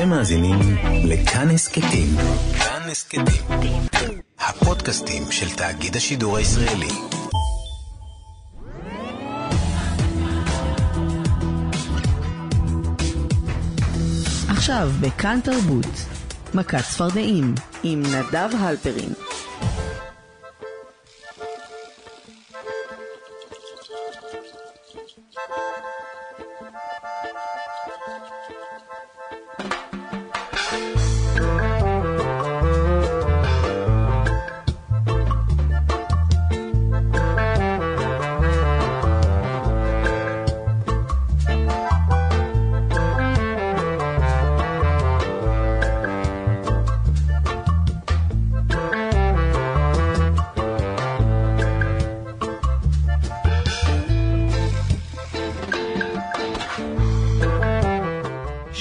אתם מאזינים לכאן הסכתים. כאן הסכתים. הפודקאסטים של תאגיד השידור הישראלי. עכשיו בכאן תרבות, מכת צפרדעים עם נדב הלפרין.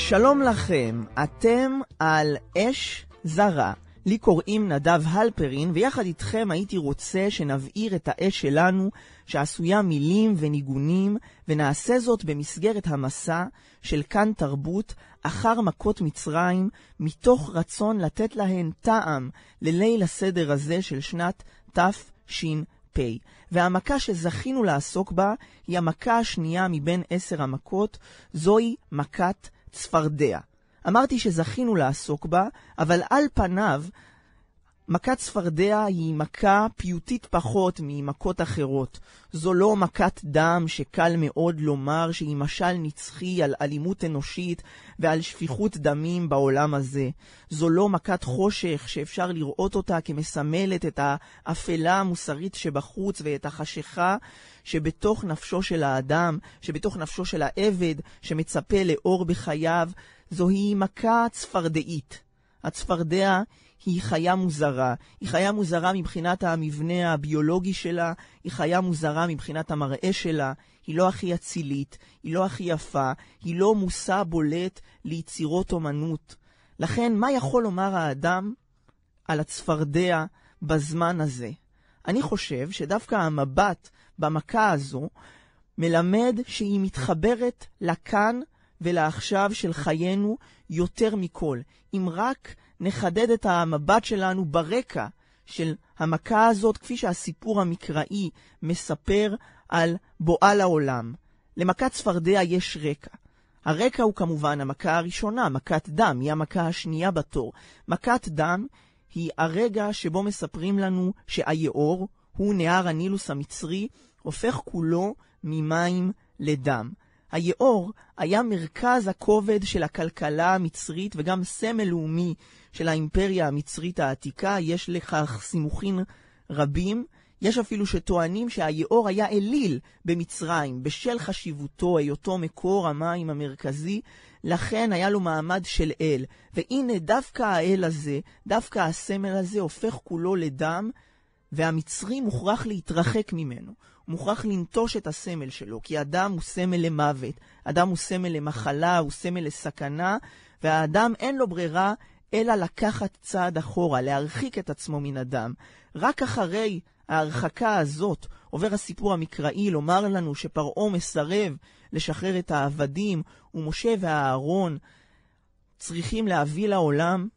שלום לכם, אתם על אש זרה. לי קוראים נדב הלפרין, ויחד איתכם הייתי רוצה שנבעיר את האש שלנו, שעשויה מילים וניגונים, ונעשה זאת במסגרת המסע של כאן תרבות, אחר מכות מצרים, מתוך רצון לתת להן טעם לליל הסדר הזה של שנת תש"פ. והמכה שזכינו לעסוק בה היא המכה השנייה מבין עשר המכות, זוהי מכת צפרדע. אמרתי שזכינו לעסוק בה, אבל על פניו, מכת צפרדע היא מכה פיוטית פחות ממכות אחרות. זו לא מכת דם שקל מאוד לומר שהיא משל נצחי על אלימות אנושית ועל שפיכות דמים בעולם הזה. זו לא מכת חושך שאפשר לראות אותה כמסמלת את האפלה המוסרית שבחוץ ואת החשיכה שבתוך נפשו של האדם, שבתוך נפשו של העבד, שמצפה לאור בחייו. זוהי מכה צפרדעית. הצפרדע היא חיה מוזרה. היא חיה מוזרה מבחינת המבנה הביולוגי שלה, היא חיה מוזרה מבחינת המראה שלה, היא לא הכי אצילית, היא לא הכי יפה, היא לא מושא בולט ליצירות אומנות. לכן, מה יכול לומר האדם על הצפרדע בזמן הזה? אני חושב שדווקא המבט במכה הזו מלמד שהיא מתחברת לכאן ולעכשיו של חיינו יותר מכל. אם רק נחדד את המבט שלנו ברקע של המכה הזאת, כפי שהסיפור המקראי מספר על בואה לעולם. למכת צפרדע יש רקע. הרקע הוא כמובן המכה הראשונה, מכת דם, היא המכה השנייה בתור. מכת דם היא הרגע שבו מספרים לנו שהיאור, הוא נהר הנילוס המצרי, הופך כולו ממים לדם. היאור היה מרכז הכובד של הכלכלה המצרית וגם סמל לאומי של האימפריה המצרית העתיקה, יש לכך סימוכין רבים. יש אפילו שטוענים שהיאור היה אליל במצרים, בשל חשיבותו, היותו מקור המים המרכזי, לכן היה לו מעמד של אל. והנה דווקא האל הזה, דווקא הסמל הזה, הופך כולו לדם, והמצרי מוכרח להתרחק ממנו. מוכרח לנטוש את הסמל שלו, כי אדם הוא סמל למוות, אדם הוא סמל למחלה, הוא סמל לסכנה, והאדם אין לו ברירה אלא לקחת צעד אחורה, להרחיק את עצמו מן אדם. רק אחרי ההרחקה הזאת עובר הסיפור המקראי לומר לנו שפרעה מסרב לשחרר את העבדים, ומשה ואהרון צריכים להביא לעולם,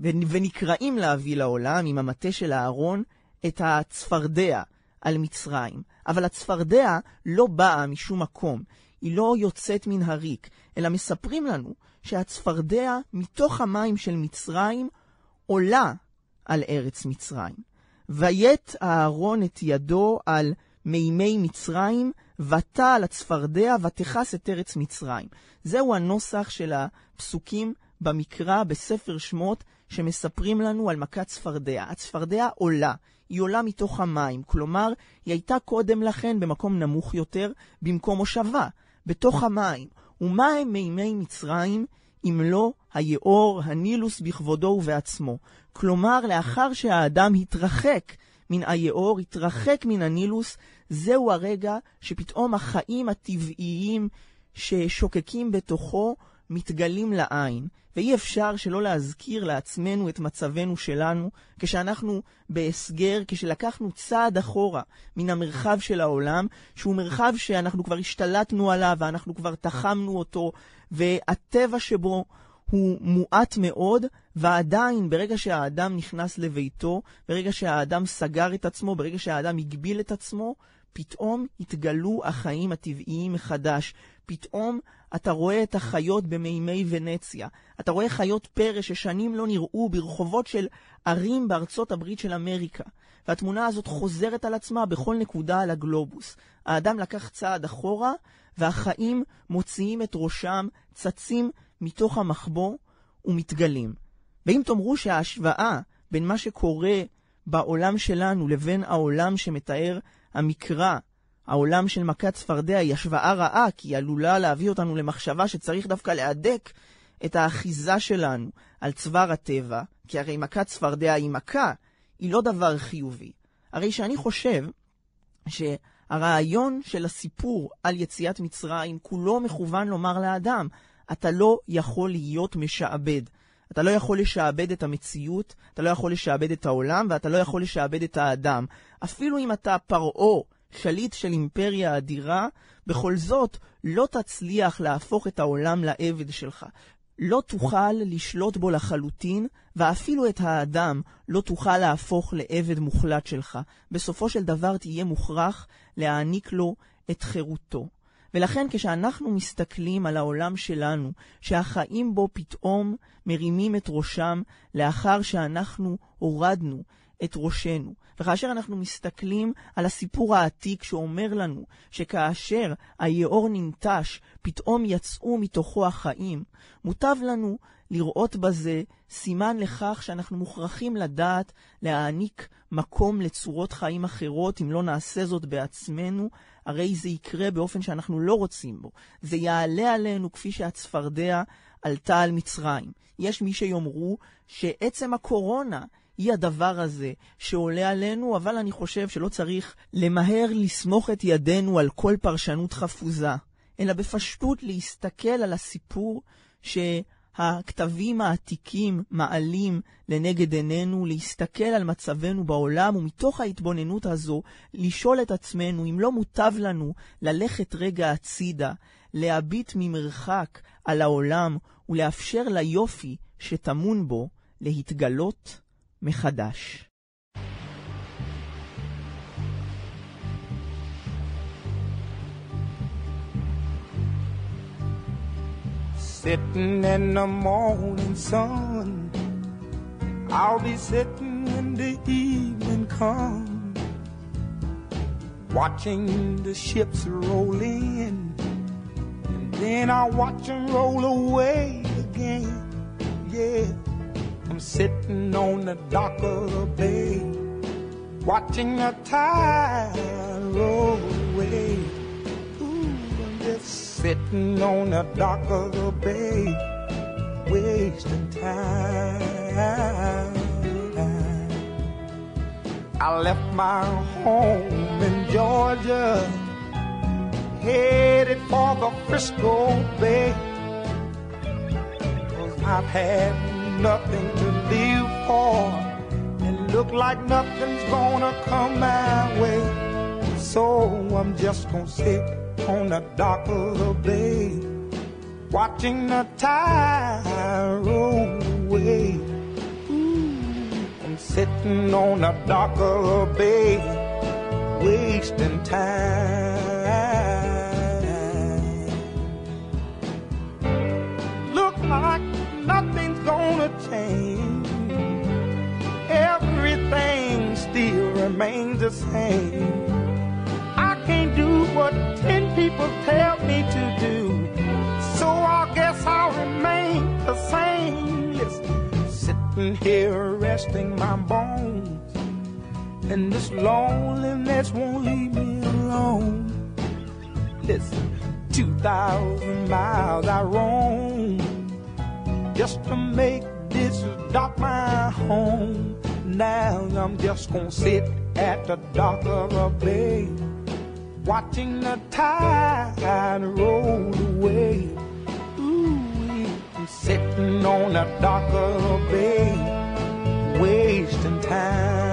ונקראים להביא לעולם עם המטה של אהרון, את הצפרדע על מצרים. אבל הצפרדע לא באה משום מקום, היא לא יוצאת מן הריק, אלא מספרים לנו שהצפרדע מתוך המים של מצרים עולה על ארץ מצרים. ויית אהרון את ידו על מימי מצרים, ותע על הצפרדע ותכס את ארץ מצרים. זהו הנוסח של הפסוקים במקרא, בספר שמות, שמספרים לנו על מכת צפרדע. הצפרדע עולה, היא עולה מתוך המים, כלומר, היא הייתה קודם לכן במקום נמוך יותר, במקום מושבה, בתוך המים. ומה הם מימי מצרים אם לא היאור, הנילוס בכבודו ובעצמו? כלומר, לאחר שהאדם התרחק מן היאור, התרחק מן הנילוס, זהו הרגע שפתאום החיים הטבעיים ששוקקים בתוכו מתגלים לעין. ואי אפשר שלא להזכיר לעצמנו את מצבנו שלנו, כשאנחנו בהסגר, כשלקחנו צעד אחורה מן המרחב של העולם, שהוא מרחב שאנחנו כבר השתלטנו עליו, ואנחנו כבר תחמנו אותו, והטבע שבו הוא מועט מאוד, ועדיין ברגע שהאדם נכנס לביתו, ברגע שהאדם סגר את עצמו, ברגע שהאדם הגביל את עצמו, פתאום התגלו החיים הטבעיים מחדש. פתאום אתה רואה את החיות במימי ונציה. אתה רואה חיות פרא ששנים לא נראו ברחובות של ערים בארצות הברית של אמריקה. והתמונה הזאת חוזרת על עצמה בכל נקודה על הגלובוס. האדם לקח צעד אחורה, והחיים מוציאים את ראשם, צצים מתוך המחבוא ומתגלים. ואם תאמרו שההשוואה בין מה שקורה בעולם שלנו לבין העולם שמתאר המקרא, העולם של מכת צפרדע, היא השוואה רעה, כי היא עלולה להביא אותנו למחשבה שצריך דווקא להדק את האחיזה שלנו על צוואר הטבע, כי הרי מכת צפרדע היא מכה, היא לא דבר חיובי. הרי שאני חושב שהרעיון של הסיפור על יציאת מצרים כולו מכוון לומר לאדם, אתה לא יכול להיות משעבד. אתה לא יכול לשעבד את המציאות, אתה לא יכול לשעבד את העולם, ואתה לא יכול לשעבד את האדם. אפילו אם אתה פרעה, שליט של אימפריה אדירה, בכל זאת לא תצליח להפוך את העולם לעבד שלך. לא תוכל לשלוט בו לחלוטין, ואפילו את האדם לא תוכל להפוך לעבד מוחלט שלך. בסופו של דבר תהיה מוכרח להעניק לו את חירותו. ולכן כשאנחנו מסתכלים על העולם שלנו, שהחיים בו פתאום מרימים את ראשם לאחר שאנחנו הורדנו את ראשנו, וכאשר אנחנו מסתכלים על הסיפור העתיק שאומר לנו שכאשר היאור ננטש, פתאום יצאו מתוכו החיים, מוטב לנו לראות בזה סימן לכך שאנחנו מוכרחים לדעת להעניק מקום לצורות חיים אחרות, אם לא נעשה זאת בעצמנו, הרי זה יקרה באופן שאנחנו לא רוצים בו. זה יעלה עלינו כפי שהצפרדע עלתה על מצרים. יש מי שיאמרו שעצם הקורונה היא הדבר הזה שעולה עלינו, אבל אני חושב שלא צריך למהר לסמוך את ידינו על כל פרשנות חפוזה, אלא בפשטות להסתכל על הסיפור ש... הכתבים העתיקים מעלים לנגד עינינו, להסתכל על מצבנו בעולם, ומתוך ההתבוננות הזו, לשאול את עצמנו אם לא מוטב לנו ללכת רגע הצידה, להביט ממרחק על העולם, ולאפשר ליופי שטמון בו להתגלות מחדש. Sitting in the morning sun, I'll be sitting when the evening comes, watching the ships roll in, and then I'll watch them roll away again. Yeah, Sitting on the dock of the bay, watching the tide roll away. Ooh, I'm just sitting on the dock of the bay, wasting time. I left my home in Georgia, headed for the Frisco Bay. Cause I've had nothing to live for, and look like nothing's gonna come my way. So I'm just gonna sit on the dock of the bay, watching the tide roll away. Ooh, I'm sitting on the dock of the bay, wasting time. Gonna change. Everything still remains the same. I can't do what ten people tell me to do. So I guess I'll remain the same. Sitting here resting my bones. And this loneliness won't leave me alone. Listen, 2,000 miles I roam just to make this dock my home. Now I'm just gonna sit at the dock of a bay watching the tide roll away. Ooh, sitting on the dock of the bay, wasting time.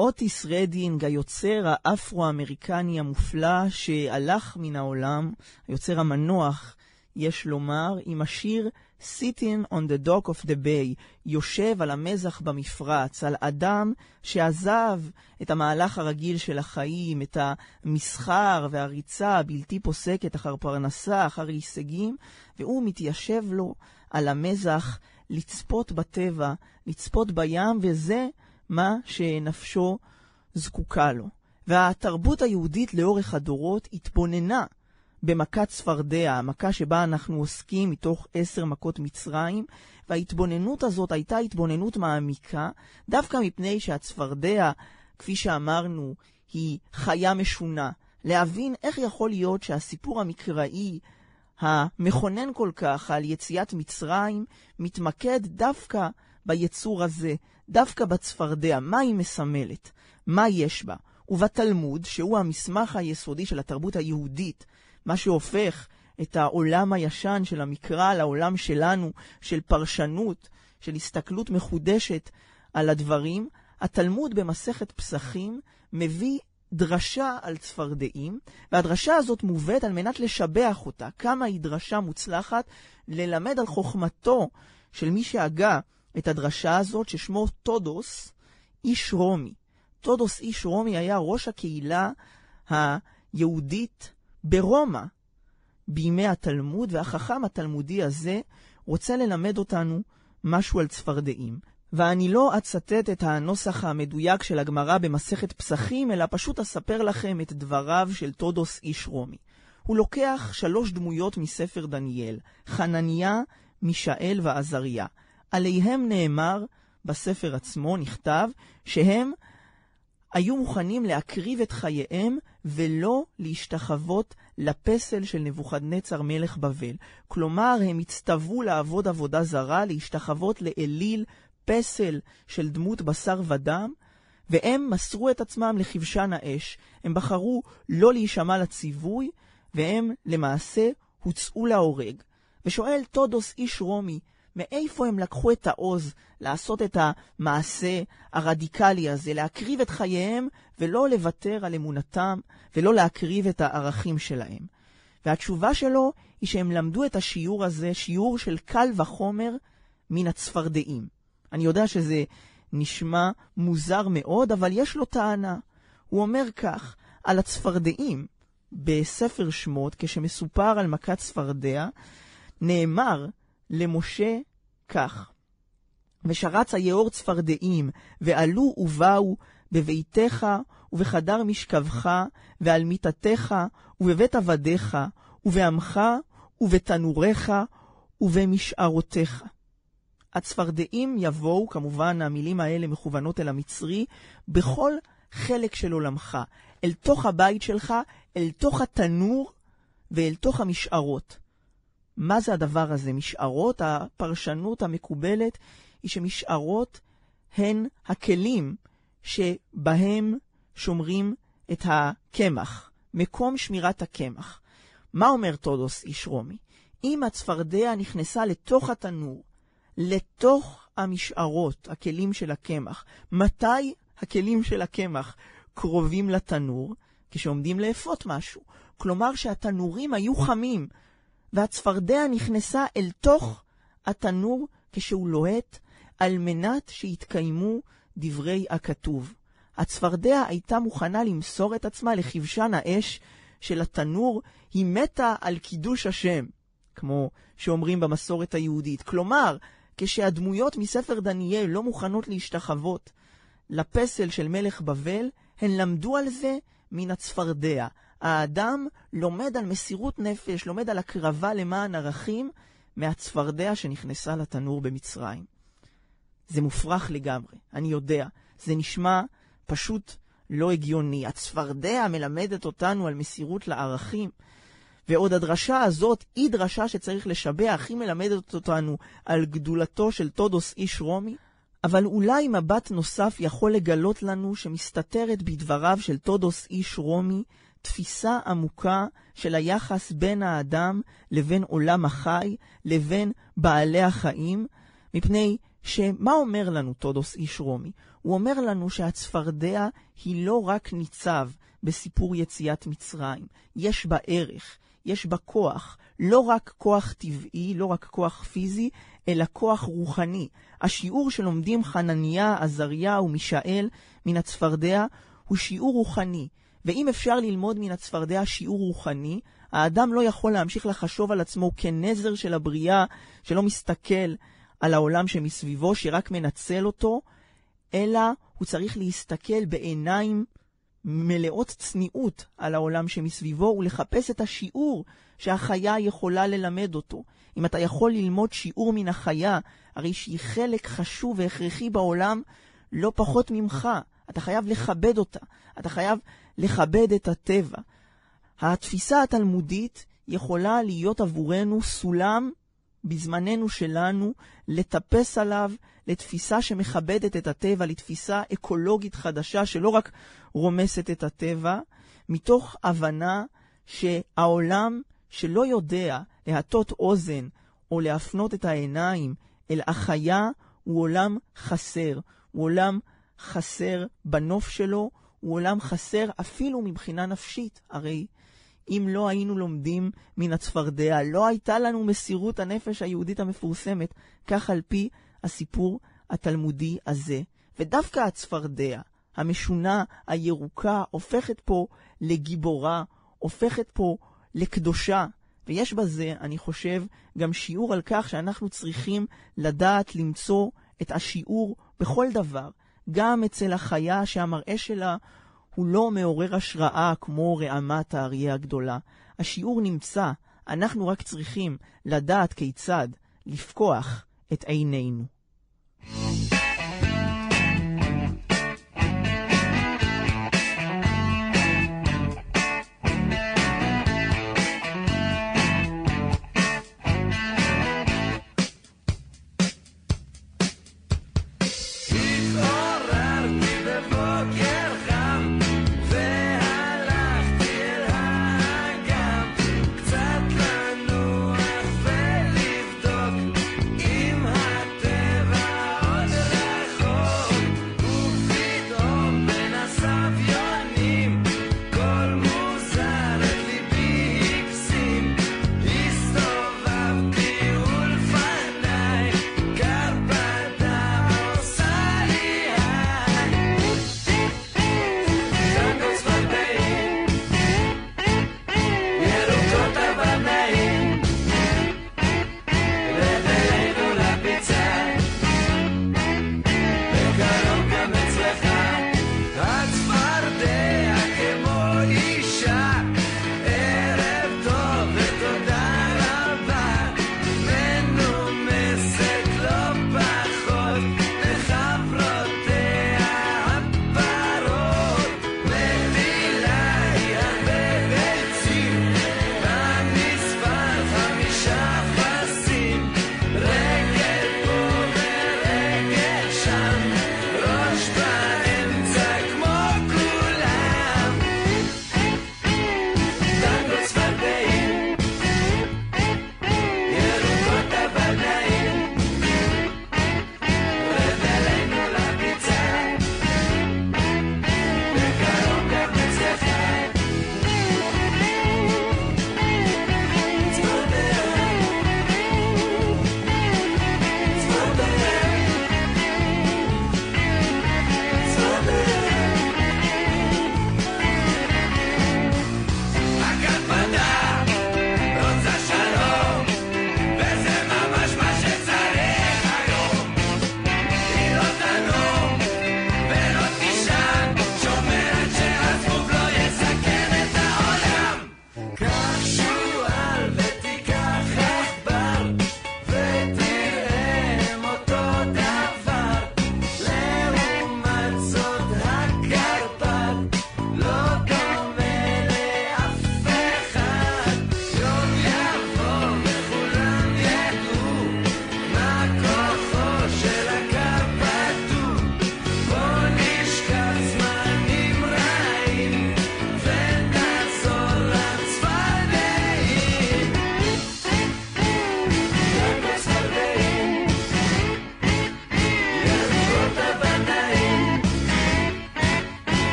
אוטיס רדינג, היוצר האפרו-אמריקני המופלא שהלך מן העולם, היוצר המנוח, יש לומר, עם השיר Sitting on the Dock of the Bay, יושב על המזח במפרץ, על אדם שעזב את המהלך הרגיל של החיים, את המסחר והריצה הבלתי פוסקת אחר פרנסה, אחר הישגים, והוא מתיישב לו על המזח לצפות בטבע, לצפות בים, וזה מה שנפשו זקוקה לו. והתרבות היהודית לאורך הדורות התבוננה במכת צפרדע, המכה שבה אנחנו עוסקים מתוך עשר מכות מצרים, וההתבוננות הזאת הייתה התבוננות מעמיקה, דווקא מפני שהצפרדע, כפי שאמרנו, היא חיה משונה. להבין איך יכול להיות שהסיפור המקראי המכונן כל כך על יציאת מצרים מתמקד דווקא ביצור הזה, דווקא בצפרדע, מה היא מסמלת, מה יש בה. ובתלמוד, שהוא המסמך היסודי של התרבות היהודית, מה שהופך את העולם הישן של המקרא לעולם שלנו, של פרשנות, של הסתכלות מחודשת על הדברים, התלמוד במסכת פסחים מביא דרשה על צפרדעים, והדרשה הזאת מובאת על מנת לשבח אותה, כמה היא דרשה מוצלחת, ללמד על חוכמתו של מי שהגה את הדרשה הזאת, ששמו טודוס, איש רומי. טודוס איש רומי היה ראש הקהילה היהודית ברומא בימי התלמוד, והחכם התלמודי הזה רוצה ללמד אותנו משהו על צפרדעים. ואני לא אצטט את הנוסח המדויק של הגמרא במסכת פסחים, אלא פשוט אספר לכם את דבריו של טודוס איש רומי. הוא לוקח שלוש דמויות מספר דניאל, חנניה, מישאל ועזריה. עליהם נאמר, בספר עצמו נכתב, שהם היו מוכנים להקריב את חייהם ולא להשתחוות לפסל של נבוכדנצר מלך בבל. כלומר, הם הצטוו לעבוד עבודה זרה, להשתחוות לאליל, פסל של דמות בשר ודם, והם מסרו את עצמם לכבשן האש. הם בחרו לא להישמע לציווי, והם למעשה הוצאו להורג. ושואל טודוס איש רומי, מאיפה הם לקחו את העוז לעשות את המעשה הרדיקלי הזה, להקריב את חייהם ולא לוותר על אמונתם ולא להקריב את הערכים שלהם. והתשובה שלו היא שהם למדו את השיעור הזה, שיעור של קל וחומר מן הצפרדעים. אני יודע שזה נשמע מוזר מאוד, אבל יש לו טענה. הוא אומר כך, על הצפרדעים, בספר שמות, כשמסופר על מכת צפרדע, נאמר למשה כך: ושרץ היאור צפרדעים, ועלו ובאו בביתך ובחדר משכבך, ועל מיטתך, ובבית עבדיך, ובעמך, ובתנוריך, ובמשערותיך. הצפרדעים יבואו, כמובן המילים האלה מכוונות אל המצרי, בכל חלק של עולמך, אל תוך הבית שלך, אל תוך התנור ואל תוך המשערות. מה זה הדבר הזה? משערות, הפרשנות המקובלת היא שמשערות הן הכלים שבהם שומרים את הקמח, מקום שמירת הקמח. מה אומר טודוס איש רומי? אם הצפרדע נכנסה לתוך התנור, לתוך המשערות, הכלים של הקמח, מתי הכלים של הקמח קרובים לתנור? כשעומדים לאפות משהו. כלומר שהתנורים היו חמים, והצפרדע נכנסה אל תוך התנור כשהוא לוהט, על מנת שיתקיימו דברי הכתוב. הצפרדע הייתה מוכנה למסור את עצמה לכבשן האש של התנור, היא מתה על קידוש השם, כמו שאומרים במסורת היהודית. כלומר, כשהדמויות מספר דניאל לא מוכנות להשתחוות לפסל של מלך בבל, הן למדו על זה מן הצפרדע. האדם לומד על מסירות נפש, לומד על הקרבה למען ערכים, מהצפרדע שנכנסה לתנור במצרים. זה מופרך לגמרי, אני יודע. זה נשמע פשוט לא הגיוני. הצפרדע מלמדת אותנו על מסירות לערכים. ועוד הדרשה הזאת היא דרשה שצריך לשבח, היא מלמדת אותנו על גדולתו של טודוס איש רומי, אבל אולי מבט נוסף יכול לגלות לנו שמסתתרת בדבריו של טודוס איש רומי תפיסה עמוקה של היחס בין האדם לבין עולם החי, לבין בעלי החיים, מפני שמה אומר לנו טודוס איש רומי? הוא אומר לנו שהצפרדע היא לא רק ניצב בסיפור יציאת מצרים, יש בה ערך, יש בה כוח, לא רק כוח טבעי, לא רק כוח פיזי, אלא כוח רוחני. השיעור שלומדים חנניה, עזריה ומישאל מן הצפרדע הוא שיעור רוחני. ואם אפשר ללמוד מן הצפרדע שיעור רוחני, האדם לא יכול להמשיך לחשוב על עצמו כנזר של הבריאה, שלא מסתכל על העולם שמסביבו, שרק מנצל אותו, אלא הוא צריך להסתכל בעיניים מלאות צניעות על העולם שמסביבו ולחפש את השיעור שהחיה יכולה ללמד אותו. אם אתה יכול ללמוד שיעור מן החיה, הרי שהיא חלק חשוב והכרחי בעולם לא פחות ממך. אתה חייב לכבד אותה, אתה חייב לכבד את הטבע. התפיסה התלמודית יכולה להיות עבורנו סולם בזמננו שלנו לטפס עליו לתפיסה שמכבדת את הטבע, לתפיסה אקולוגית חדשה שלא רק רומסת את הטבע, מתוך הבנה שהעולם שלא יודע להטות אוזן או להפנות את העיניים אל החיה הוא עולם חסר, הוא עולם חסר בנוף שלו, הוא עולם חסר אפילו מבחינה נפשית. הרי אם לא היינו לומדים מן הצפרדע, לא הייתה לנו מסירות הנפש היהודית המפורסמת, כך על פי הסיפור התלמודי הזה. ודווקא הצפרדע, המשונה, הירוקה, הופכת פה לגיבורה, הופכת פה לקדושה. ויש בזה, אני חושב, גם שיעור על כך שאנחנו צריכים לדעת למצוא את השיעור בכל דבר, גם אצל החיה שהמראה שלה הוא לא מעורר השראה כמו רעמת האריה הגדולה. השיעור נמצא, אנחנו רק צריכים לדעת כיצד לפקוח את עינינו.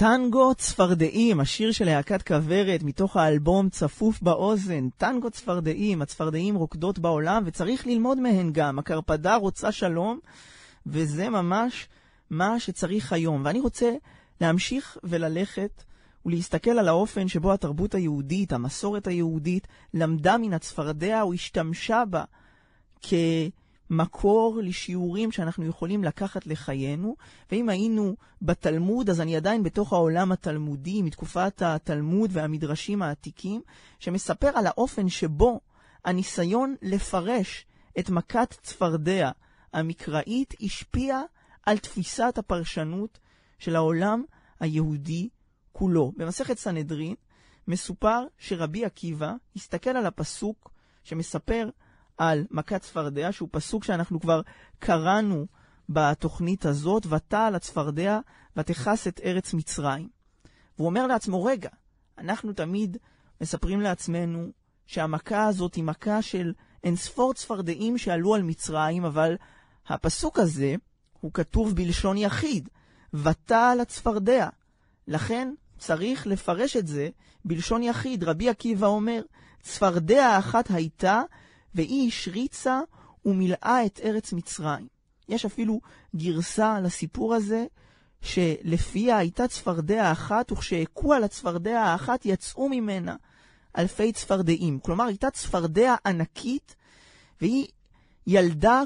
טנגו צפרדעים, השיר של להקת כוורת מתוך האלבום צפוף באוזן. טנגו צפרדעים, הצפרדעים רוקדות בעולם וצריך ללמוד מהן גם. הקרפדה רוצה שלום, וזה ממש מה שצריך היום. ואני רוצה להמשיך וללכת ולהסתכל על האופן שבו התרבות היהודית, המסורת היהודית, למדה מן הצפרדע או השתמשה בה כ... מקור לשיעורים שאנחנו יכולים לקחת לחיינו, ואם היינו בתלמוד, אז אני עדיין בתוך העולם התלמודי, מתקופת התלמוד והמדרשים העתיקים, שמספר על האופן שבו הניסיון לפרש את מכת צפרדע המקראית השפיע על תפיסת הפרשנות של העולם היהודי כולו. במסכת סנהדרין מסופר שרבי עקיבא הסתכל על הפסוק שמספר על מכת צפרדע, שהוא פסוק שאנחנו כבר קראנו בתוכנית הזאת, ותעל הצפרדע ותכס את ארץ מצרים. והוא אומר לעצמו, רגע, אנחנו תמיד מספרים לעצמנו שהמכה הזאת היא מכה של אין ספור צפרדעים שעלו על מצרים, אבל הפסוק הזה הוא כתוב בלשון יחיד, ותעל הצפרדע. לכן צריך לפרש את זה בלשון יחיד. רבי עקיבא אומר, צפרדע אחת הייתה והיא השריצה ומילאה את ארץ מצרים. יש אפילו גרסה לסיפור הזה, שלפיה הייתה צפרדע אחת, וכשהכו על הצפרדע האחת יצאו ממנה אלפי צפרדעים. כלומר, הייתה צפרדע ענקית, והיא ילדה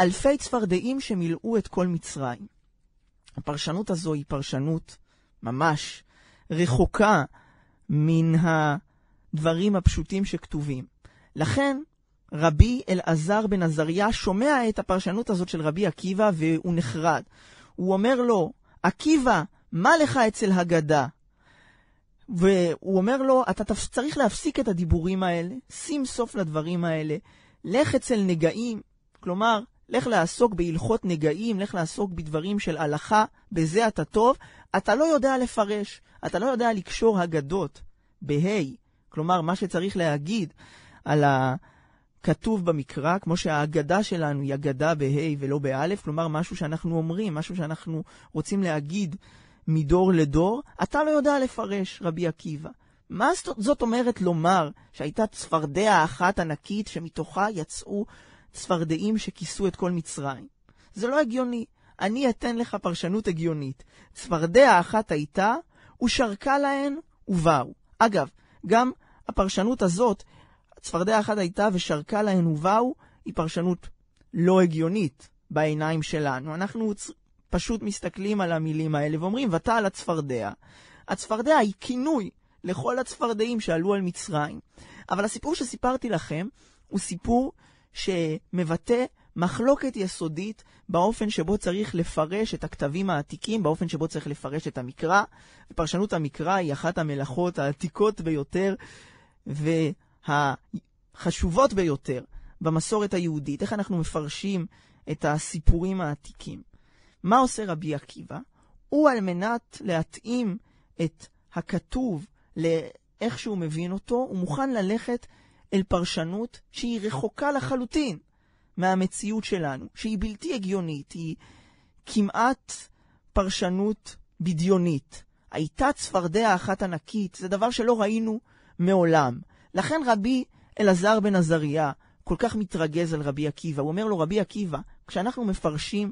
אלפי צפרדעים שמילאו את כל מצרים. הפרשנות הזו היא פרשנות ממש רחוקה מן הדברים הפשוטים שכתובים. לכן, רבי אלעזר בן עזריה שומע את הפרשנות הזאת של רבי עקיבא והוא נחרד. הוא אומר לו, עקיבא, מה לך אצל הגדה? והוא אומר לו, אתה צריך להפסיק את הדיבורים האלה, שים סוף לדברים האלה, לך אצל נגעים, כלומר, לך לעסוק בהלכות נגעים, לך לעסוק בדברים של הלכה, בזה אתה טוב, אתה לא יודע לפרש, אתה לא יודע לקשור הגדות בה', כלומר, מה שצריך להגיד על ה... כתוב במקרא, כמו שהאגדה שלנו היא אגדה בה' ולא באלף, כלומר משהו שאנחנו אומרים, משהו שאנחנו רוצים להגיד מדור לדור, אתה לא יודע לפרש, רבי עקיבא. מה זאת אומרת לומר שהייתה צפרדע אחת ענקית שמתוכה יצאו צפרדעים שכיסו את כל מצרים? זה לא הגיוני. אני אתן לך פרשנות הגיונית. צפרדע אחת הייתה, ושרקה להן ובאו. אגב, גם הפרשנות הזאת צפרדע אחת הייתה ושרקה להן ובאו, היא פרשנות לא הגיונית בעיניים שלנו. אנחנו פשוט מסתכלים על המילים האלה ואומרים, ותעל הצפרדע. הצפרדע היא כינוי לכל הצפרדעים שעלו על מצרים. אבל הסיפור שסיפרתי לכם הוא סיפור שמבטא מחלוקת יסודית באופן שבו צריך לפרש את הכתבים העתיקים, באופן שבו צריך לפרש את המקרא. ופרשנות המקרא היא אחת המלאכות העתיקות ביותר, החשובות ביותר במסורת היהודית, איך אנחנו מפרשים את הסיפורים העתיקים. מה עושה רבי עקיבא? הוא על מנת להתאים את הכתוב לאיך שהוא מבין אותו, הוא מוכן ללכת אל פרשנות שהיא רחוקה לחלוטין מהמציאות שלנו, שהיא בלתי הגיונית, היא כמעט פרשנות בדיונית. הייתה צפרדע אחת ענקית, זה דבר שלא ראינו מעולם. לכן רבי אלעזר בן עזריה כל כך מתרגז על רבי עקיבא. הוא אומר לו, רבי עקיבא, כשאנחנו מפרשים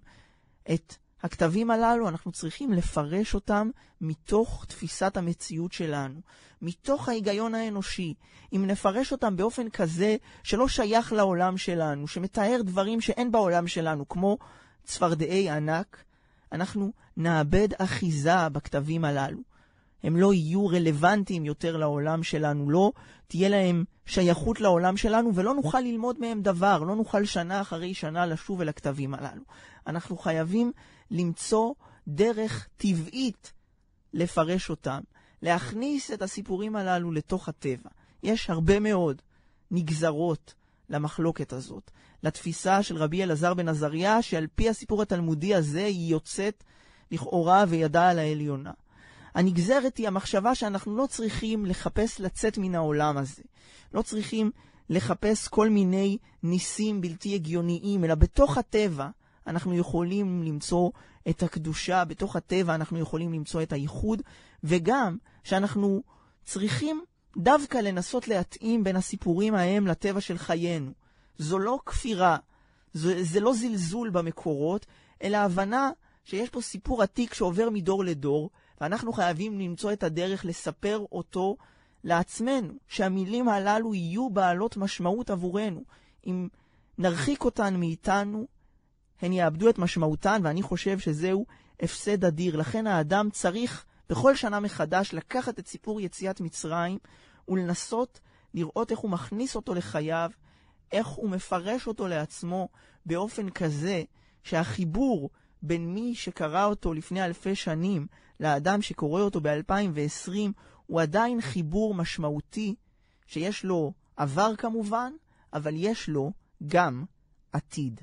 את הכתבים הללו, אנחנו צריכים לפרש אותם מתוך תפיסת המציאות שלנו, מתוך ההיגיון האנושי. אם נפרש אותם באופן כזה שלא שייך לעולם שלנו, שמתאר דברים שאין בעולם שלנו, כמו צפרדעי ענק, אנחנו נאבד אחיזה בכתבים הללו. הם לא יהיו רלוונטיים יותר לעולם שלנו, לא תהיה להם שייכות לעולם שלנו, ולא נוכל ללמוד מהם דבר, לא נוכל שנה אחרי שנה לשוב אל הכתבים הללו. אנחנו חייבים למצוא דרך טבעית לפרש אותם, להכניס את הסיפורים הללו לתוך הטבע. יש הרבה מאוד נגזרות למחלוקת הזאת, לתפיסה של רבי אלעזר בן עזריה, שעל פי הסיפור התלמודי הזה היא יוצאת לכאורה וידה על העליונה. הנגזרת היא המחשבה שאנחנו לא צריכים לחפש לצאת מן העולם הזה. לא צריכים לחפש כל מיני ניסים בלתי הגיוניים, אלא בתוך הטבע אנחנו יכולים למצוא את הקדושה, בתוך הטבע אנחנו יכולים למצוא את הייחוד, וגם שאנחנו צריכים דווקא לנסות להתאים בין הסיפורים ההם לטבע של חיינו. זו לא כפירה, זה, זה לא זלזול במקורות, אלא הבנה שיש פה סיפור עתיק שעובר מדור לדור, ואנחנו חייבים למצוא את הדרך לספר אותו לעצמנו, שהמילים הללו יהיו בעלות משמעות עבורנו. אם נרחיק אותן מאיתנו, הן יאבדו את משמעותן, ואני חושב שזהו הפסד אדיר. לכן האדם צריך בכל שנה מחדש לקחת את סיפור יציאת מצרים ולנסות לראות איך הוא מכניס אותו לחייו, איך הוא מפרש אותו לעצמו באופן כזה שהחיבור בין מי שקרא אותו לפני אלפי שנים לאדם שקורא אותו ב-2020 הוא עדיין חיבור משמעותי, שיש לו עבר כמובן, אבל יש לו גם עתיד.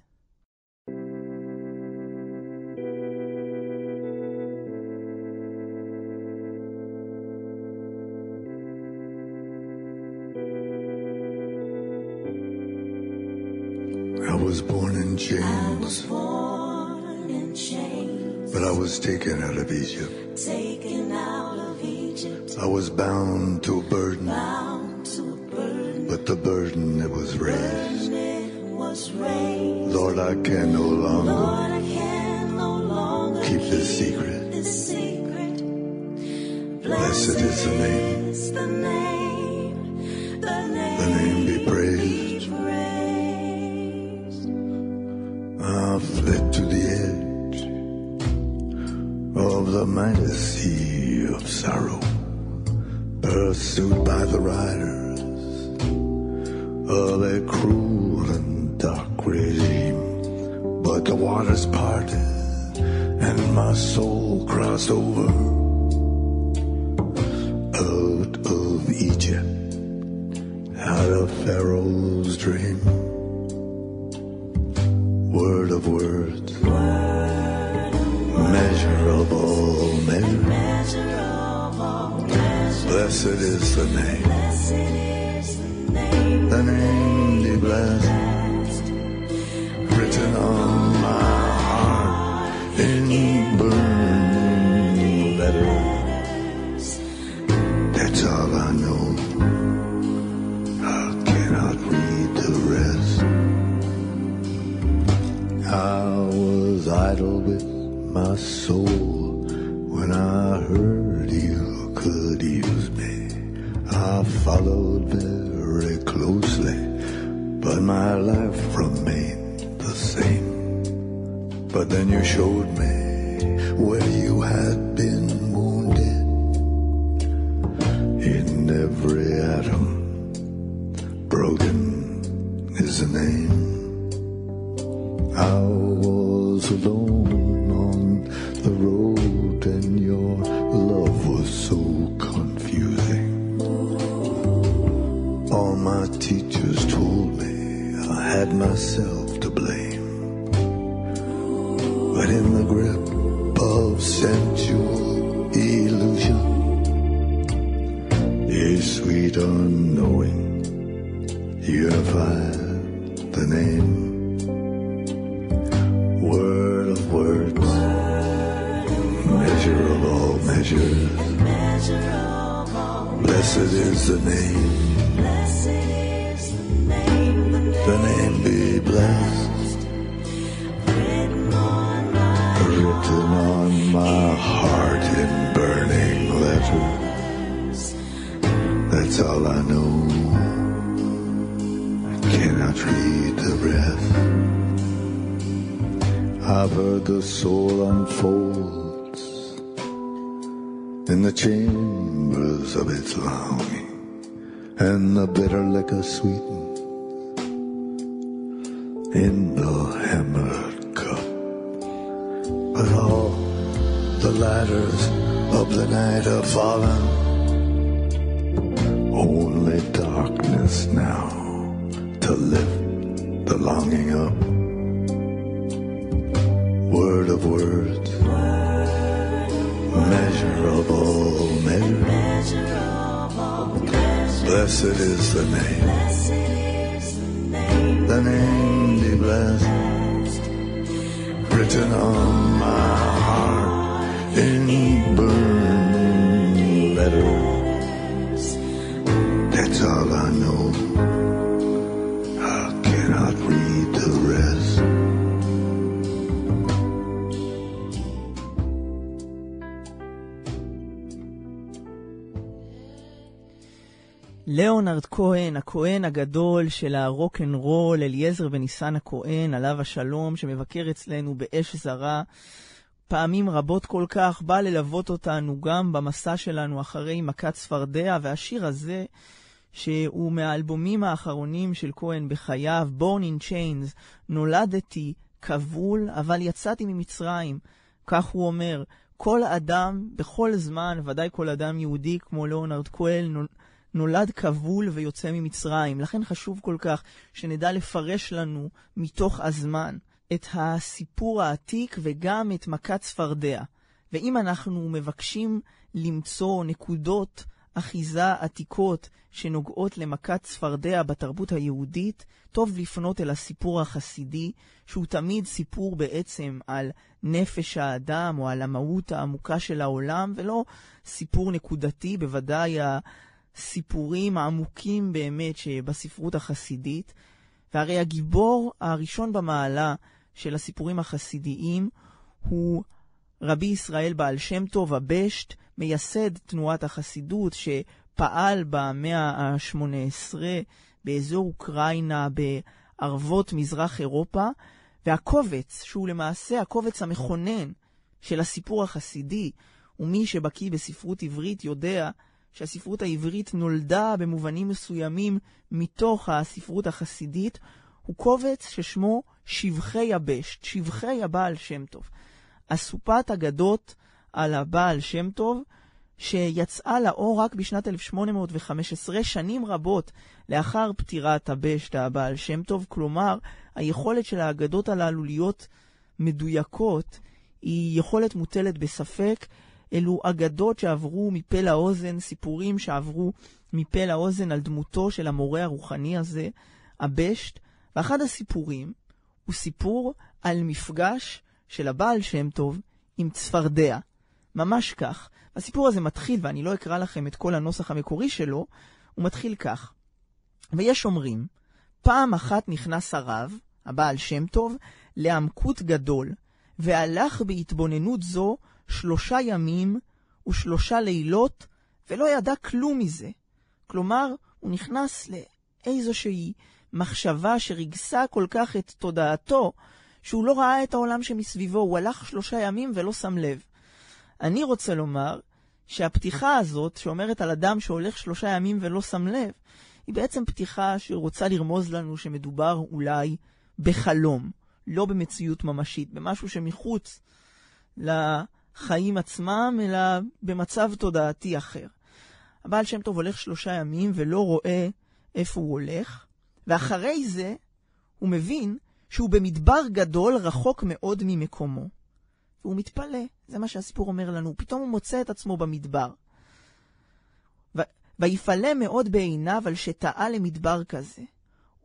I was born in I chains, was born in chains, but I was taken out of Egypt. taken out of Egypt, I was bound to a burden, bound to a burden. but the burden it was raised. It was raised. Lord, I can no longer Lord, I can no longer keep this secret. this secret. Blessed is the name. is the name, the name, The name be praised. The mighty sea of sorrow, pursued by the riders of a cruel and dark regime. But the waters parted and my soul crossed over But then you showed me where you had been wounded in every atom. Broken is the name. The chambers of its longing, and the bitter liquor sweetens in the hammered cup. But all the ladders of the night have fallen. Only darkness now to lift the longing up. Word of words, Blessed is the name. The, name be blessed. Written on my heart in blue. ליאונרד כהן, הכהן הגדול של הרוק אנד רול, אליעזר בן ניסן הכהן, עליו השלום, שמבקר אצלנו באש זרה, פעמים רבות כל כך, בא ללוות אותנו גם במסע שלנו אחרי מכת צפרדע, והשיר הזה, שהוא מהאלבומים האחרונים של כהן בחייו, Born in Chains, נולדתי כבול, אבל יצאתי ממצרים. כך הוא אומר, כל אדם, בכל זמן, ודאי כל אדם יהודי כמו ליאונרד כהן, נולד כבול ויוצא ממצרים. לכן חשוב כל כך שנדע לפרש לנו מתוך הזמן את הסיפור העתיק וגם את מכת צפרדע. ואם אנחנו מבקשים למצוא נקודות אחיזה עתיקות שנוגעות למכת צפרדע בתרבות היהודית, טוב לפנות אל הסיפור החסידי, שהוא תמיד סיפור בעצם על נפש האדם או על המהות העמוקה של העולם, ולא סיפור נקודתי, בוודאי הסיפורים העמוקים באמת שבספרות החסידית. והרי הגיבור הראשון במעלה של הסיפורים החסידיים הוא רבי ישראל בעל שם טוב הבשט, מייסד תנועת החסידות שפעל במאה ה-18 באזור אוקראינה, בערבות מזרח אירופה, והקובץ, שהוא למעשה הקובץ המכונן של הסיפור החסידי, ומי שבקיא בספרות עברית יודע שהספרות העברית נולדה במובנים מסוימים מתוך הספרות החסידית, הוא קובץ ששמו שבחי יבשת, שבחי הבעל שם טוב. אסופת אגדות על הבעל שם טוב, שיצאה לאור רק בשנת 1815, שנים רבות לאחר פטירת הבשת הבעל שם טוב, כלומר, היכולת של האגדות הללו להיות מדויקות היא יכולת מוטלת בספק. אלו אגדות שעברו מפה לאוזן, סיפורים שעברו מפה לאוזן על דמותו של המורה הרוחני הזה, הבשט, ואחד הסיפורים הוא סיפור על מפגש של הבעל שם טוב עם צפרדע. ממש כך. הסיפור הזה מתחיל, ואני לא אקרא לכם את כל הנוסח המקורי שלו, הוא מתחיל כך. ויש אומרים, פעם אחת נכנס הרב, הבעל שם טוב, לעמקות גדול, והלך בהתבוננות זו שלושה ימים ושלושה לילות, ולא ידע כלום מזה. כלומר, הוא נכנס לאיזושהי מחשבה שריגסה כל כך את תודעתו, שהוא לא ראה את העולם שמסביבו, הוא הלך שלושה ימים ולא שם לב. אני רוצה לומר שהפתיחה הזאת, שאומרת על אדם שהולך שלושה ימים ולא שם לב, היא בעצם פתיחה שרוצה לרמוז לנו שמדובר אולי בחלום, לא במציאות ממשית, במשהו שמחוץ לחיים עצמם, אלא במצב תודעתי אחר. הבעל שם טוב הולך שלושה ימים ולא רואה איפה הוא הולך, ואחרי זה הוא מבין שהוא במדבר גדול רחוק מאוד ממקומו. והוא מתפלא, זה מה שהסיפור אומר לנו, פתאום הוא מוצא את עצמו במדבר. ויפלא מאוד בעיניו על שטעה למדבר כזה.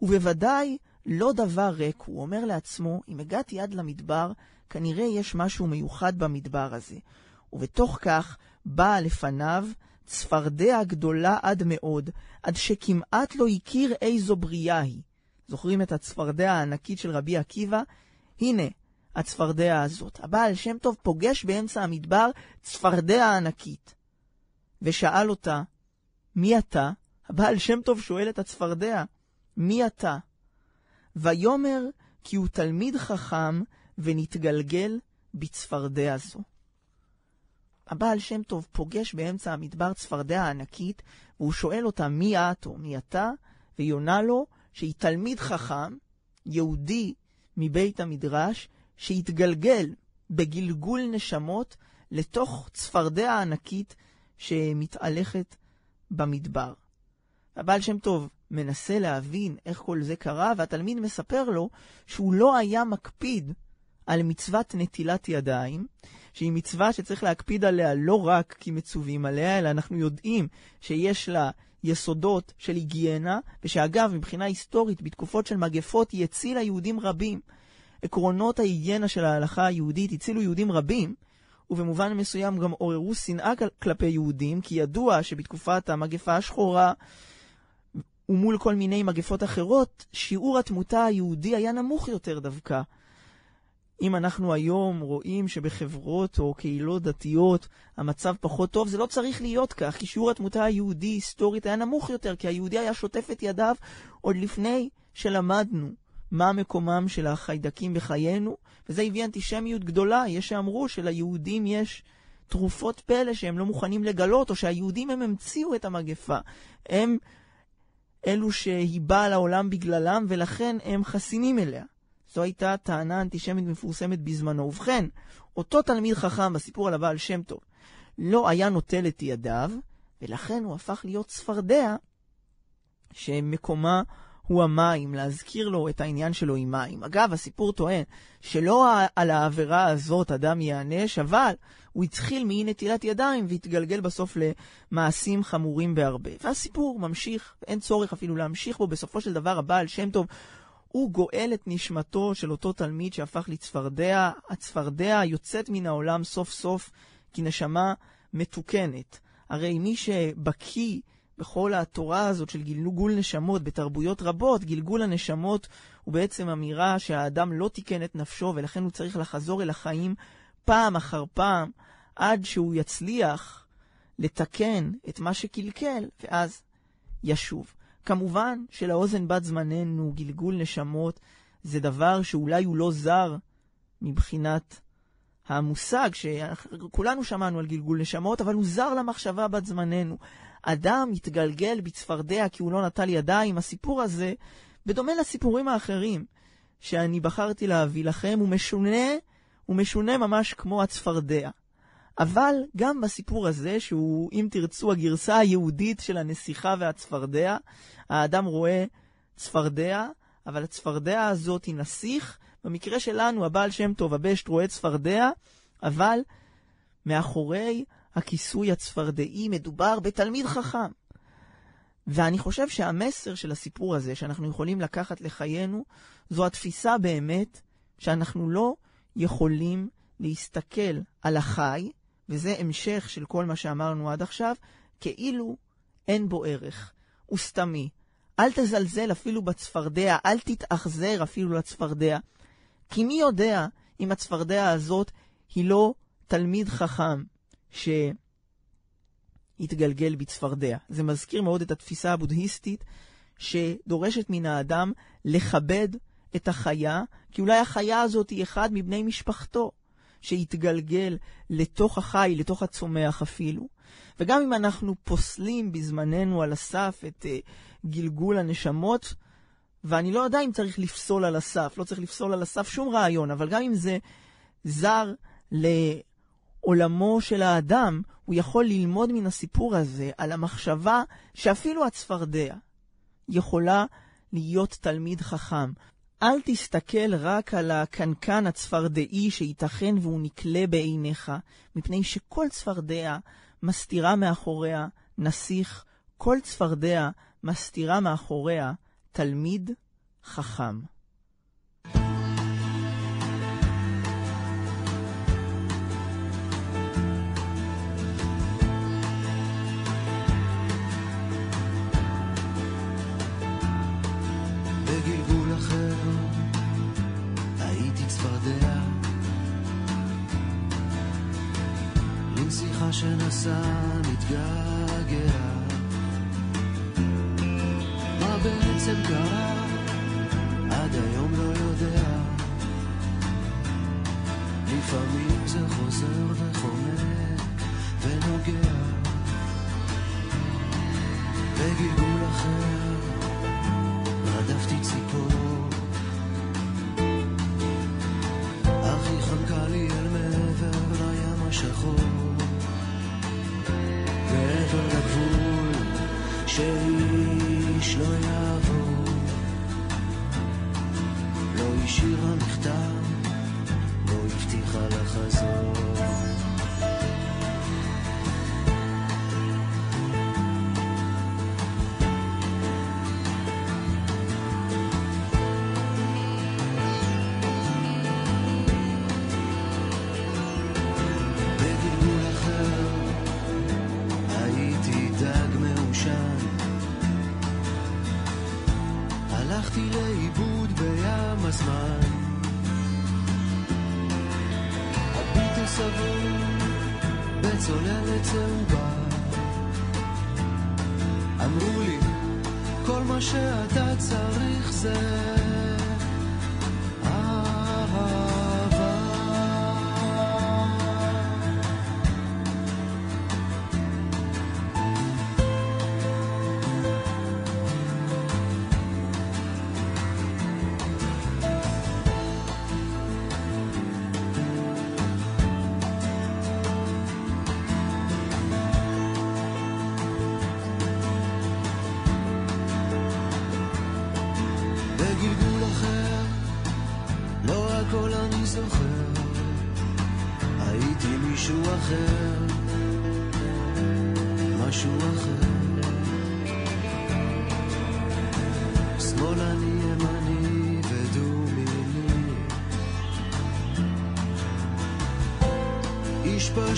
ובוודאי לא דבר ריק, הוא אומר לעצמו, אם הגעתי עד למדבר, כנראה יש משהו מיוחד במדבר הזה. ובתוך כך באה לפניו צפרדע גדולה עד מאוד, עד שכמעט לא הכיר איזו בריאה היא. זוכרים את הצפרדע הענקית של רבי עקיבא? הנה, הצפרדע הזאת. הבעל שם טוב פוגש באמצע המדבר צפרדע ענקית. ושאל אותה, מי אתה? הבעל שם טוב שואל את הצפרדע, מי אתה? ויאמר כי הוא תלמיד חכם ונתגלגל בצפרדע זו. הבעל שם טוב פוגש באמצע המדבר צפרדע ענקית, והוא שואל אותה מי את או מי אתה, והיא עונה לו שהיא תלמיד חכם, יהודי מבית המדרש, שהתגלגל בגלגול נשמות לתוך צפרדע ענקית שמתהלכת במדבר. הבעל שם טוב מנסה להבין איך כל זה קרה, והתלמיד מספר לו שהוא לא היה מקפיד על מצוות נטילת ידיים, שהיא מצווה שצריך להקפיד עליה לא רק כי מצווים עליה, אלא אנחנו יודעים שיש לה יסודות של היגיינה, ושאגב, מבחינה היסטורית, בתקופות של מגפות היא הצילה יהודים רבים. עקרונות ההיגיינה של ההלכה היהודית הצילו יהודים רבים, ובמובן מסוים גם עוררו שנאה כל- כלפי יהודים, כי ידוע שבתקופת המגפה השחורה ומול כל מיני מגפות אחרות, שיעור התמותה היהודי היה נמוך יותר דווקא. אם אנחנו היום רואים שבחברות או קהילות דתיות המצב פחות טוב, זה לא צריך להיות כך, כי שיעור התמותה היהודי היסטורית היה נמוך יותר, כי היהודי היה שוטף את ידיו עוד לפני שלמדנו מה מקומם של החיידקים בחיינו, וזה הביא אנטישמיות גדולה. יש שאמרו שליהודים יש תרופות פלא שהם לא מוכנים לגלות, או שהיהודים הם המציאו את המגפה. הם אלו שהיא באה לעולם בגללם, ולכן הם חסינים אליה. זו הייתה טענה אנטישמית מפורסמת בזמנו. ובכן, אותו תלמיד חכם בסיפור על הבעל שם טוב לא היה נוטל את ידיו, ולכן הוא הפך להיות צפרדע שמקומה הוא המים, להזכיר לו את העניין שלו עם מים. אגב, הסיפור טוען שלא על העבירה הזאת אדם ייענש, אבל הוא התחיל מאי נטילת ידיים והתגלגל בסוף למעשים חמורים בהרבה. והסיפור ממשיך, אין צורך אפילו להמשיך בו. בסופו של דבר הבעל שם טוב הוא גואל את נשמתו של אותו תלמיד שהפך לצפרדע. הצפרדע יוצאת מן העולם סוף סוף כנשמה מתוקנת. הרי מי שבקיא בכל התורה הזאת של גלגול נשמות בתרבויות רבות, גלגול הנשמות הוא בעצם אמירה שהאדם לא תיקן את נפשו ולכן הוא צריך לחזור אל החיים פעם אחר פעם עד שהוא יצליח לתקן את מה שקלקל ואז ישוב. כמובן שלאוזן בת זמננו גלגול נשמות זה דבר שאולי הוא לא זר מבחינת המושג שכולנו שמענו על גלגול נשמות, אבל הוא זר למחשבה בת זמננו. אדם מתגלגל בצפרדע כי הוא לא נטל ידיים. הסיפור הזה, בדומה לסיפורים האחרים שאני בחרתי להביא לכם, הוא משונה, הוא משונה ממש כמו הצפרדע. אבל גם בסיפור הזה, שהוא, אם תרצו, הגרסה היהודית של הנסיכה והצפרדע, האדם רואה צפרדע, אבל הצפרדע הזאת היא נסיך. במקרה שלנו, הבעל שם טוב, הבשט, רואה צפרדע, אבל מאחורי הכיסוי הצפרדעי מדובר בתלמיד חכם. ואני חושב שהמסר של הסיפור הזה, שאנחנו יכולים לקחת לחיינו, זו התפיסה באמת שאנחנו לא יכולים להסתכל על החי, וזה המשך של כל מה שאמרנו עד עכשיו, כאילו אין בו ערך. הוא סתמי. אל תזלזל אפילו בצפרדע, אל תתאכזר אפילו לצפרדע. כי מי יודע אם הצפרדע הזאת היא לא תלמיד חכם שהתגלגל בצפרדע. זה מזכיר מאוד את התפיסה הבודהיסטית שדורשת מן האדם לכבד את החיה, כי אולי החיה הזאת היא אחד מבני משפחתו. שהתגלגל לתוך החי, לתוך הצומח אפילו. וגם אם אנחנו פוסלים בזמננו על הסף את uh, גלגול הנשמות, ואני לא יודע אם צריך לפסול על הסף, לא צריך לפסול על הסף שום רעיון, אבל גם אם זה זר לעולמו של האדם, הוא יכול ללמוד מן הסיפור הזה על המחשבה שאפילו הצפרדע יכולה להיות תלמיד חכם. אל תסתכל רק על הקנקן הצפרדעי שייתכן והוא נקלה בעיניך, מפני שכל צפרדע מסתירה מאחוריה נסיך, כל צפרדע מסתירה מאחוריה תלמיד חכם. שנסע מתגעגע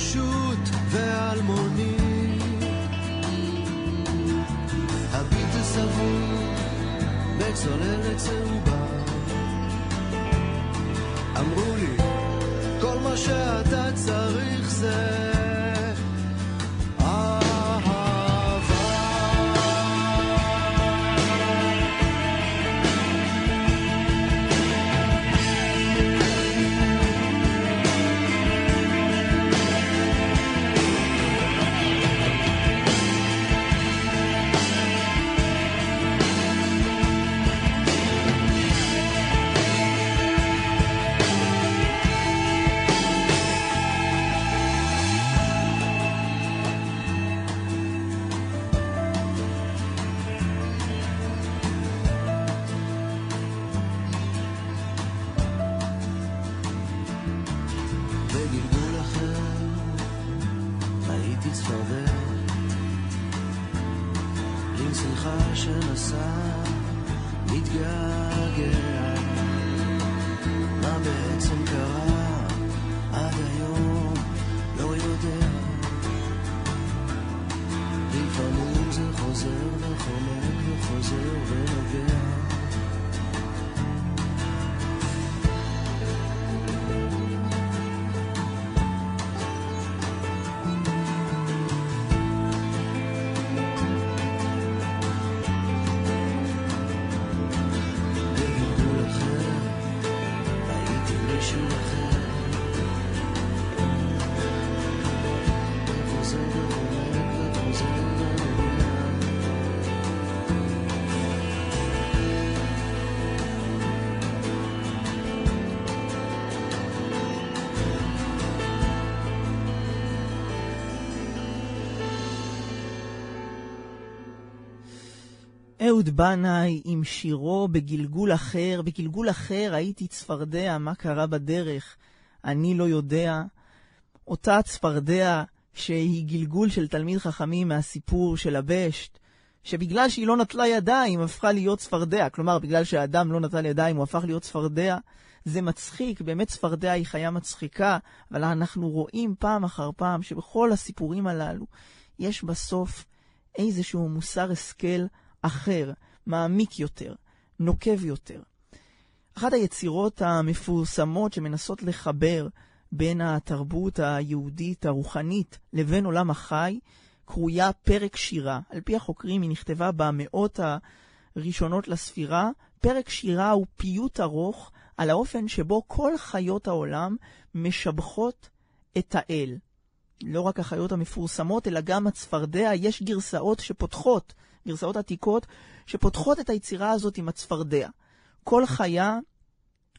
פשוט ואלמוני, הביט סבור בצוללת צהובה. אמרו לי, כל מה שאתה צריך זה שנסע מתגעגע. מה בעצם קרה עד היום לא יודע. לפעמים זה חוזר וחומק וחוזר ונוגע אהוד בנאי עם שירו בגלגול אחר, בגלגול אחר הייתי צפרדע, מה קרה בדרך? אני לא יודע. אותה צפרדע שהיא גלגול של תלמיד חכמים מהסיפור של הבשט, שבגלל שהיא לא נטלה ידיים הפכה להיות צפרדע. כלומר, בגלל שהאדם לא נטל ידיים הוא הפך להיות צפרדע. זה מצחיק, באמת צפרדע היא חיה מצחיקה, אבל אנחנו רואים פעם אחר פעם שבכל הסיפורים הללו יש בסוף איזשהו מוסר השכל אחר, מעמיק יותר, נוקב יותר. אחת היצירות המפורסמות שמנסות לחבר בין התרבות היהודית הרוחנית לבין עולם החי, קרויה פרק שירה. על פי החוקרים היא נכתבה במאות הראשונות לספירה. פרק שירה הוא פיוט ארוך על האופן שבו כל חיות העולם משבחות את האל. לא רק החיות המפורסמות, אלא גם הצפרדע, יש גרסאות שפותחות, גרסאות עתיקות, שפותחות את היצירה הזאת עם הצפרדע. כל חיה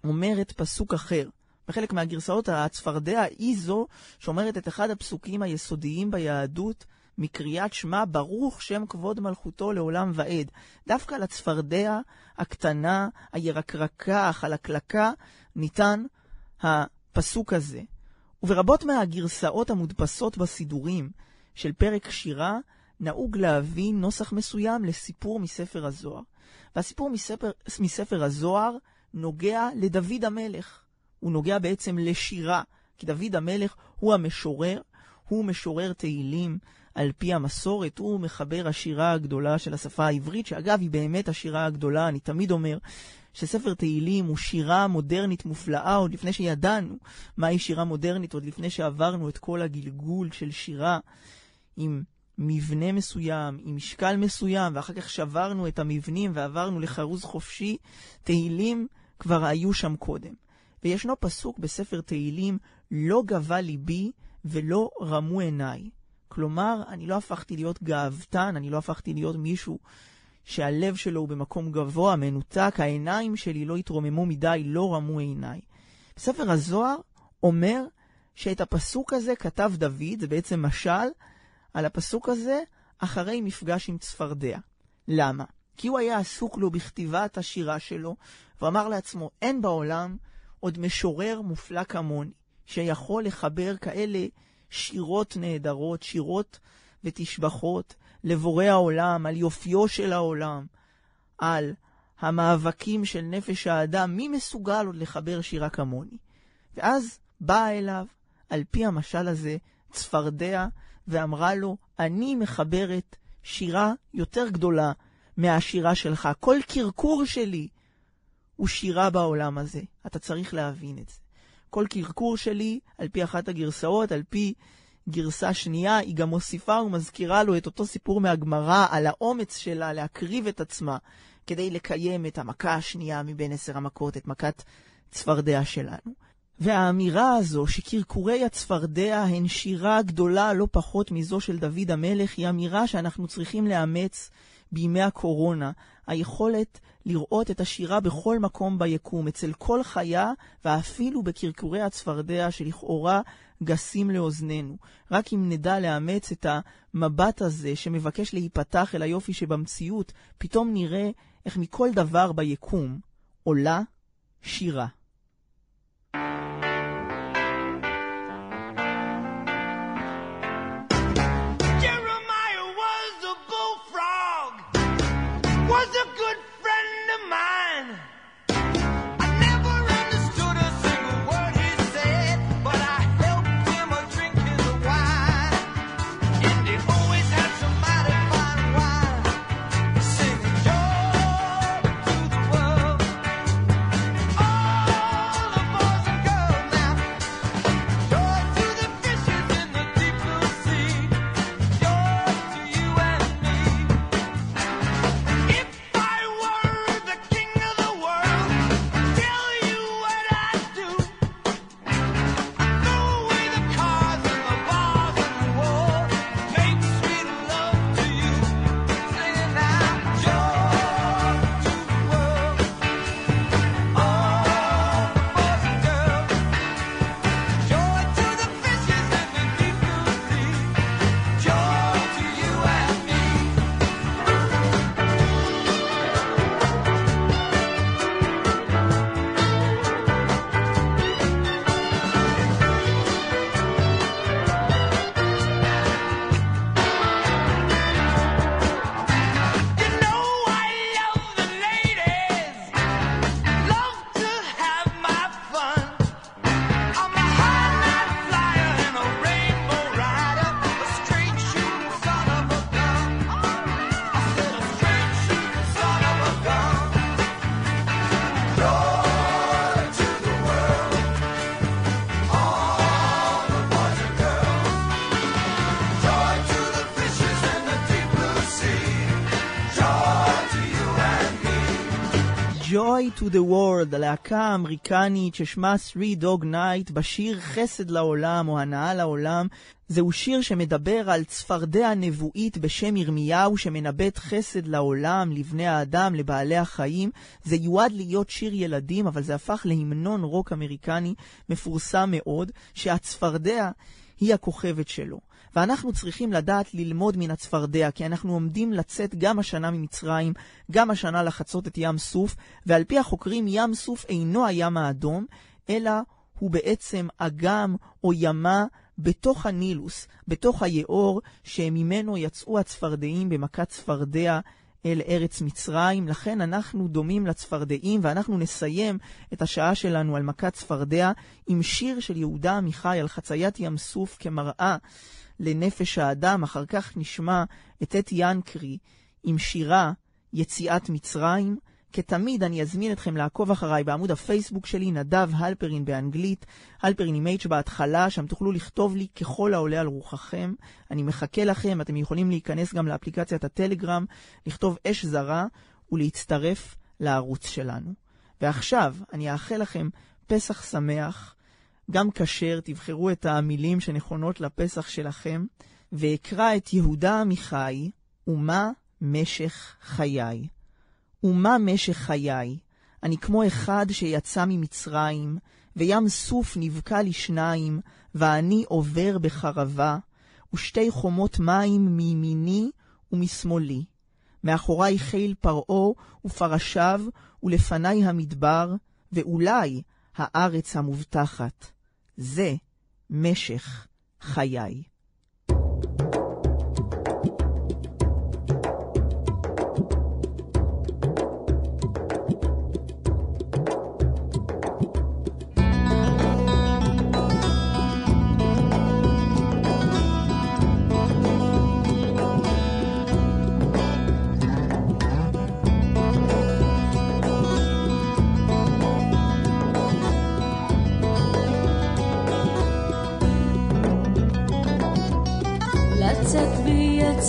אומרת פסוק אחר. בחלק מהגרסאות הצפרדע היא זו שאומרת את אחד הפסוקים היסודיים ביהדות, מקריאת שמע ברוך שם כבוד מלכותו לעולם ועד. דווקא לצפרדע הקטנה, הירקרקה, החלקלקה, ניתן הפסוק הזה. וברבות מהגרסאות המודפסות בסידורים של פרק שירה, נהוג להביא נוסח מסוים לסיפור מספר הזוהר. והסיפור מספר, מספר הזוהר נוגע לדוד המלך. הוא נוגע בעצם לשירה, כי דוד המלך הוא המשורר, הוא משורר תהילים, על פי המסורת, הוא מחבר השירה הגדולה של השפה העברית, שאגב, היא באמת השירה הגדולה, אני תמיד אומר שספר תהילים הוא שירה מודרנית מופלאה, עוד לפני שידענו מהי שירה מודרנית, עוד לפני שעברנו את כל הגלגול של שירה עם מבנה מסוים, עם משקל מסוים, ואחר כך שברנו את המבנים ועברנו לחרוז חופשי, תהילים כבר היו שם קודם. וישנו פסוק בספר תהילים, לא גבה ליבי ולא רמו עיניי. כלומר, אני לא הפכתי להיות גאוותן, אני לא הפכתי להיות מישהו שהלב שלו הוא במקום גבוה, מנותק, העיניים שלי לא התרוממו מדי, לא רמו עיניי. בספר הזוהר אומר שאת הפסוק הזה כתב דוד, זה בעצם משל, על הפסוק הזה אחרי מפגש עם צפרדע. למה? כי הוא היה עסוק לו בכתיבת השירה שלו, ואמר לעצמו, אין בעולם עוד משורר מופלא כמוני, שיכול לחבר כאלה שירות נהדרות, שירות ותשבחות לבורא העולם, על יופיו של העולם, על המאבקים של נפש האדם, מי מסוגל עוד לחבר שירה כמוני? ואז באה אליו, על פי המשל הזה, צפרדע, ואמרה לו, אני מחברת שירה יותר גדולה מהשירה שלך. כל קרקור שלי הוא שירה בעולם הזה. אתה צריך להבין את זה. כל קרקור שלי, על פי אחת הגרסאות, על פי גרסה שנייה, היא גם מוסיפה ומזכירה לו את אותו סיפור מהגמרא על האומץ שלה להקריב את עצמה כדי לקיים את המכה השנייה מבין עשר המכות, את מכת צפרדע שלנו. והאמירה הזו שקרקורי הצפרדע הן שירה גדולה לא פחות מזו של דוד המלך, היא אמירה שאנחנו צריכים לאמץ בימי הקורונה. היכולת לראות את השירה בכל מקום ביקום, אצל כל חיה, ואפילו בקרקורי הצפרדע שלכאורה גסים לאוזנינו. רק אם נדע לאמץ את המבט הזה שמבקש להיפתח אל היופי שבמציאות, פתאום נראה איך מכל דבר ביקום עולה שירה. Joy to the World, הלהקה האמריקנית ששמה Three Dog Night בשיר חסד לעולם או הנאה לעולם. זהו שיר שמדבר על צפרדע נבואית בשם ירמיהו שמנבאת חסד לעולם, לבני האדם, לבעלי החיים. זה יועד להיות שיר ילדים, אבל זה הפך להמנון רוק אמריקני מפורסם מאוד, שהצפרדע היא הכוכבת שלו. ואנחנו צריכים לדעת ללמוד מן הצפרדע, כי אנחנו עומדים לצאת גם השנה ממצרים, גם השנה לחצות את ים סוף, ועל פי החוקרים ים סוף אינו הים האדום, אלא הוא בעצם אגם או ימה בתוך הנילוס, בתוך היאור, שממנו יצאו הצפרדעים במכת צפרדע אל ארץ מצרים, לכן אנחנו דומים לצפרדעים, ואנחנו נסיים את השעה שלנו על מכת צפרדע עם שיר של יהודה עמיחי על חציית ים סוף כמראה לנפש האדם. אחר כך נשמע את אתי ינקרי עם שירה יציאת מצרים. כתמיד אני אזמין אתכם לעקוב אחריי בעמוד הפייסבוק שלי, נדב הלפרין באנגלית, הלפרין עם H בהתחלה, שם תוכלו לכתוב לי ככל העולה על רוחכם. אני מחכה לכם, אתם יכולים להיכנס גם לאפליקציית הטלגרם, לכתוב אש זרה ולהצטרף לערוץ שלנו. ועכשיו אני אאחל לכם פסח שמח, גם כשר, תבחרו את המילים שנכונות לפסח שלכם, ואקרא את יהודה עמיחי, ומה משך חיי. ומה משך חיי? אני כמו אחד שיצא ממצרים, וים סוף נבקע לשניים, ואני עובר בחרבה, ושתי חומות מים מימיני ומשמאלי. מאחורי חיל פרעה ופרשיו, ולפני המדבר, ואולי הארץ המובטחת. זה משך חיי.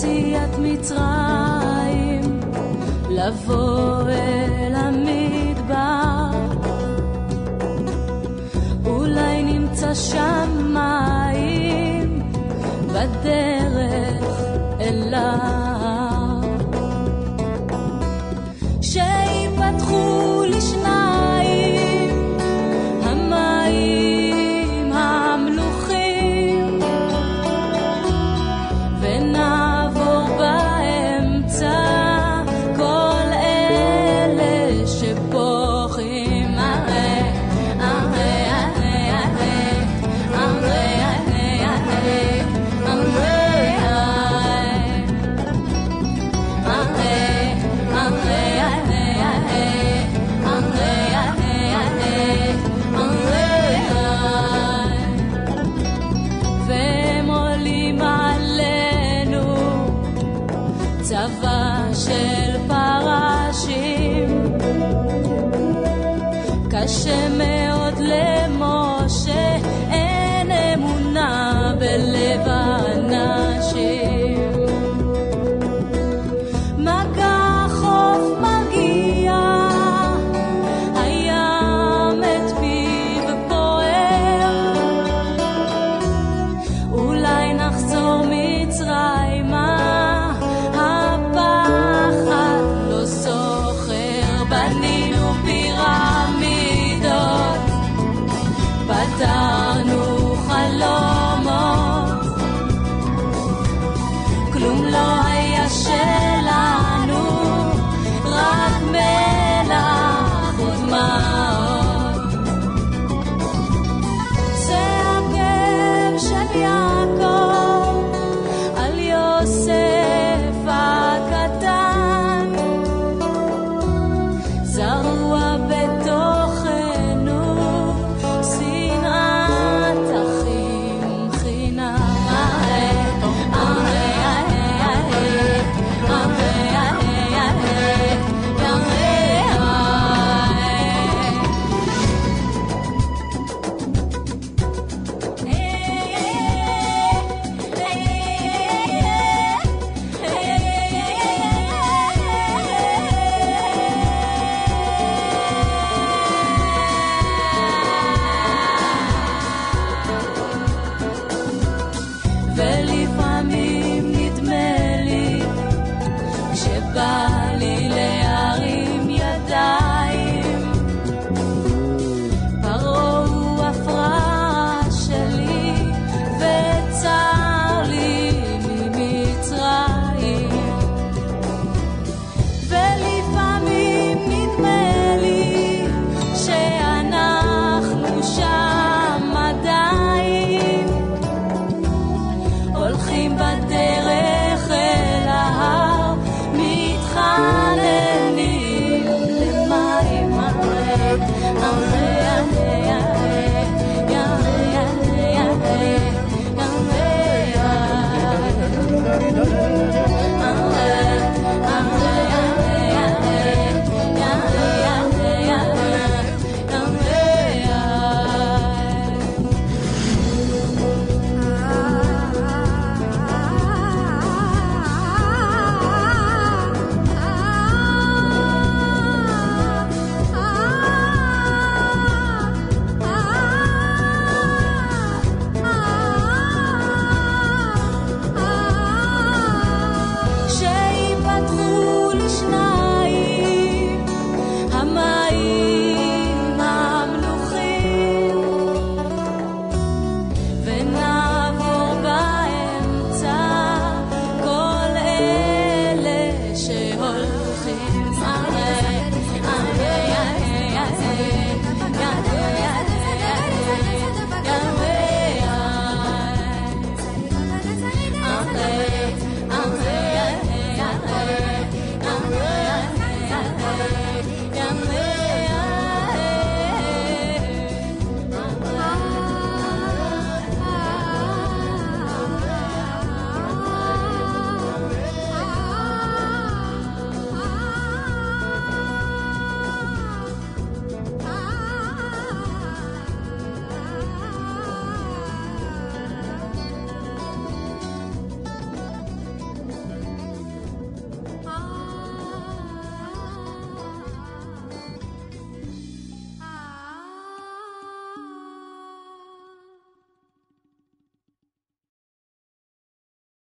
ביציאת מצרים, לבוא אל המדבר. אולי נמצא שם